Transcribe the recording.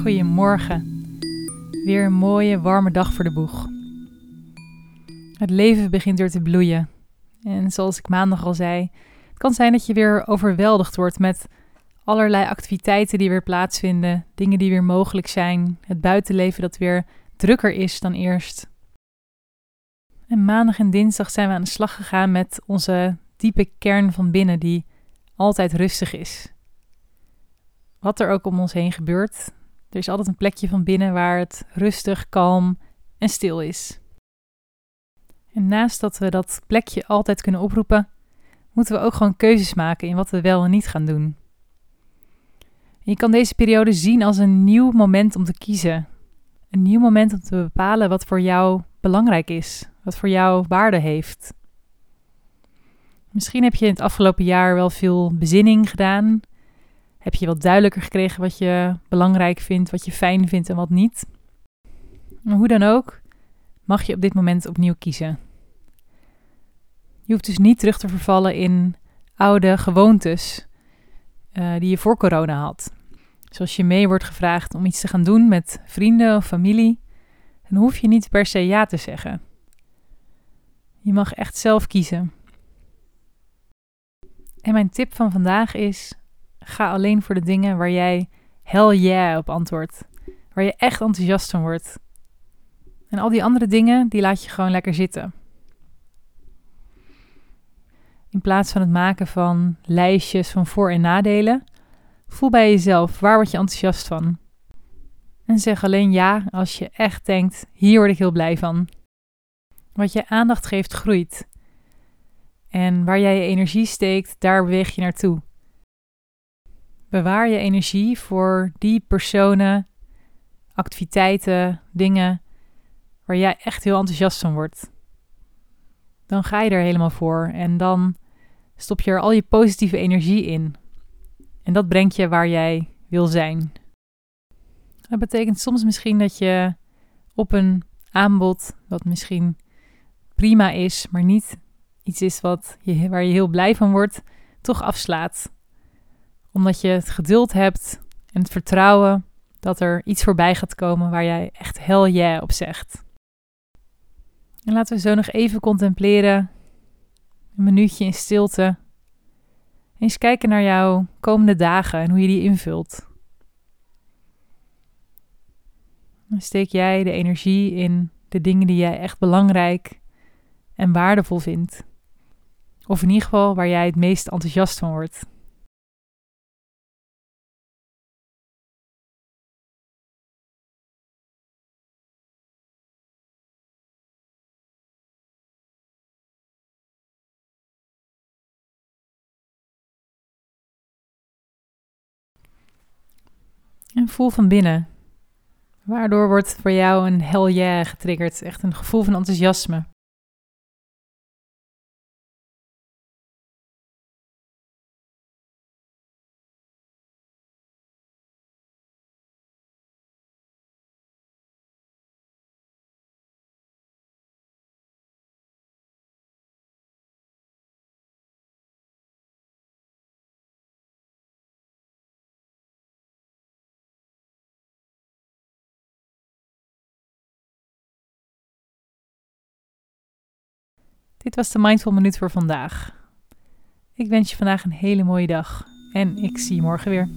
Goedemorgen. Weer een mooie, warme dag voor de boeg. Het leven begint weer te bloeien. En zoals ik maandag al zei, het kan zijn dat je weer overweldigd wordt met allerlei activiteiten die weer plaatsvinden, dingen die weer mogelijk zijn, het buitenleven dat weer drukker is dan eerst. En maandag en dinsdag zijn we aan de slag gegaan met onze diepe kern van binnen, die altijd rustig is. Wat er ook om ons heen gebeurt, er is altijd een plekje van binnen waar het rustig, kalm en stil is. En naast dat we dat plekje altijd kunnen oproepen, moeten we ook gewoon keuzes maken in wat we wel en niet gaan doen. je kan deze periode zien als een nieuw moment om te kiezen. Een nieuw moment om te bepalen wat voor jou belangrijk is, wat voor jou waarde heeft. Misschien heb je in het afgelopen jaar wel veel bezinning gedaan. Heb je wat duidelijker gekregen wat je belangrijk vindt, wat je fijn vindt en wat niet. Hoe dan ook, mag je op dit moment opnieuw kiezen. Je hoeft dus niet terug te vervallen in oude gewoontes uh, die je voor corona had. Zoals je mee wordt gevraagd om iets te gaan doen met vrienden of familie, dan hoef je niet per se ja te zeggen. Je mag echt zelf kiezen. En mijn tip van vandaag is: ga alleen voor de dingen waar jij hell yeah op antwoordt. Waar je echt enthousiast van wordt. En al die andere dingen, die laat je gewoon lekker zitten. In plaats van het maken van lijstjes van voor- en nadelen, voel bij jezelf waar word je enthousiast van. En zeg alleen ja als je echt denkt: hier word ik heel blij van. Wat je aandacht geeft, groeit. En waar jij je energie steekt, daar beweeg je naartoe. Bewaar je energie voor die personen, activiteiten, dingen waar jij echt heel enthousiast van wordt. Dan ga je er helemaal voor en dan stop je er al je positieve energie in. En dat brengt je waar jij wil zijn. Dat betekent soms misschien dat je op een aanbod, wat misschien prima is, maar niet iets is wat je, waar je heel blij van wordt, toch afslaat. Omdat je het geduld hebt en het vertrouwen dat er iets voorbij gaat komen waar jij echt hell yeah op zegt. En laten we zo nog even contempleren. Een minuutje in stilte. Eens kijken naar jouw komende dagen en hoe je die invult. Steek jij de energie in de dingen die jij echt belangrijk en waardevol vindt. Of in ieder geval waar jij het meest enthousiast van wordt. En voel van binnen. Waardoor wordt voor jou een hell yeah getriggerd? Echt een gevoel van enthousiasme. Dit was de Mindful Minuut voor vandaag. Ik wens je vandaag een hele mooie dag en ik zie je morgen weer.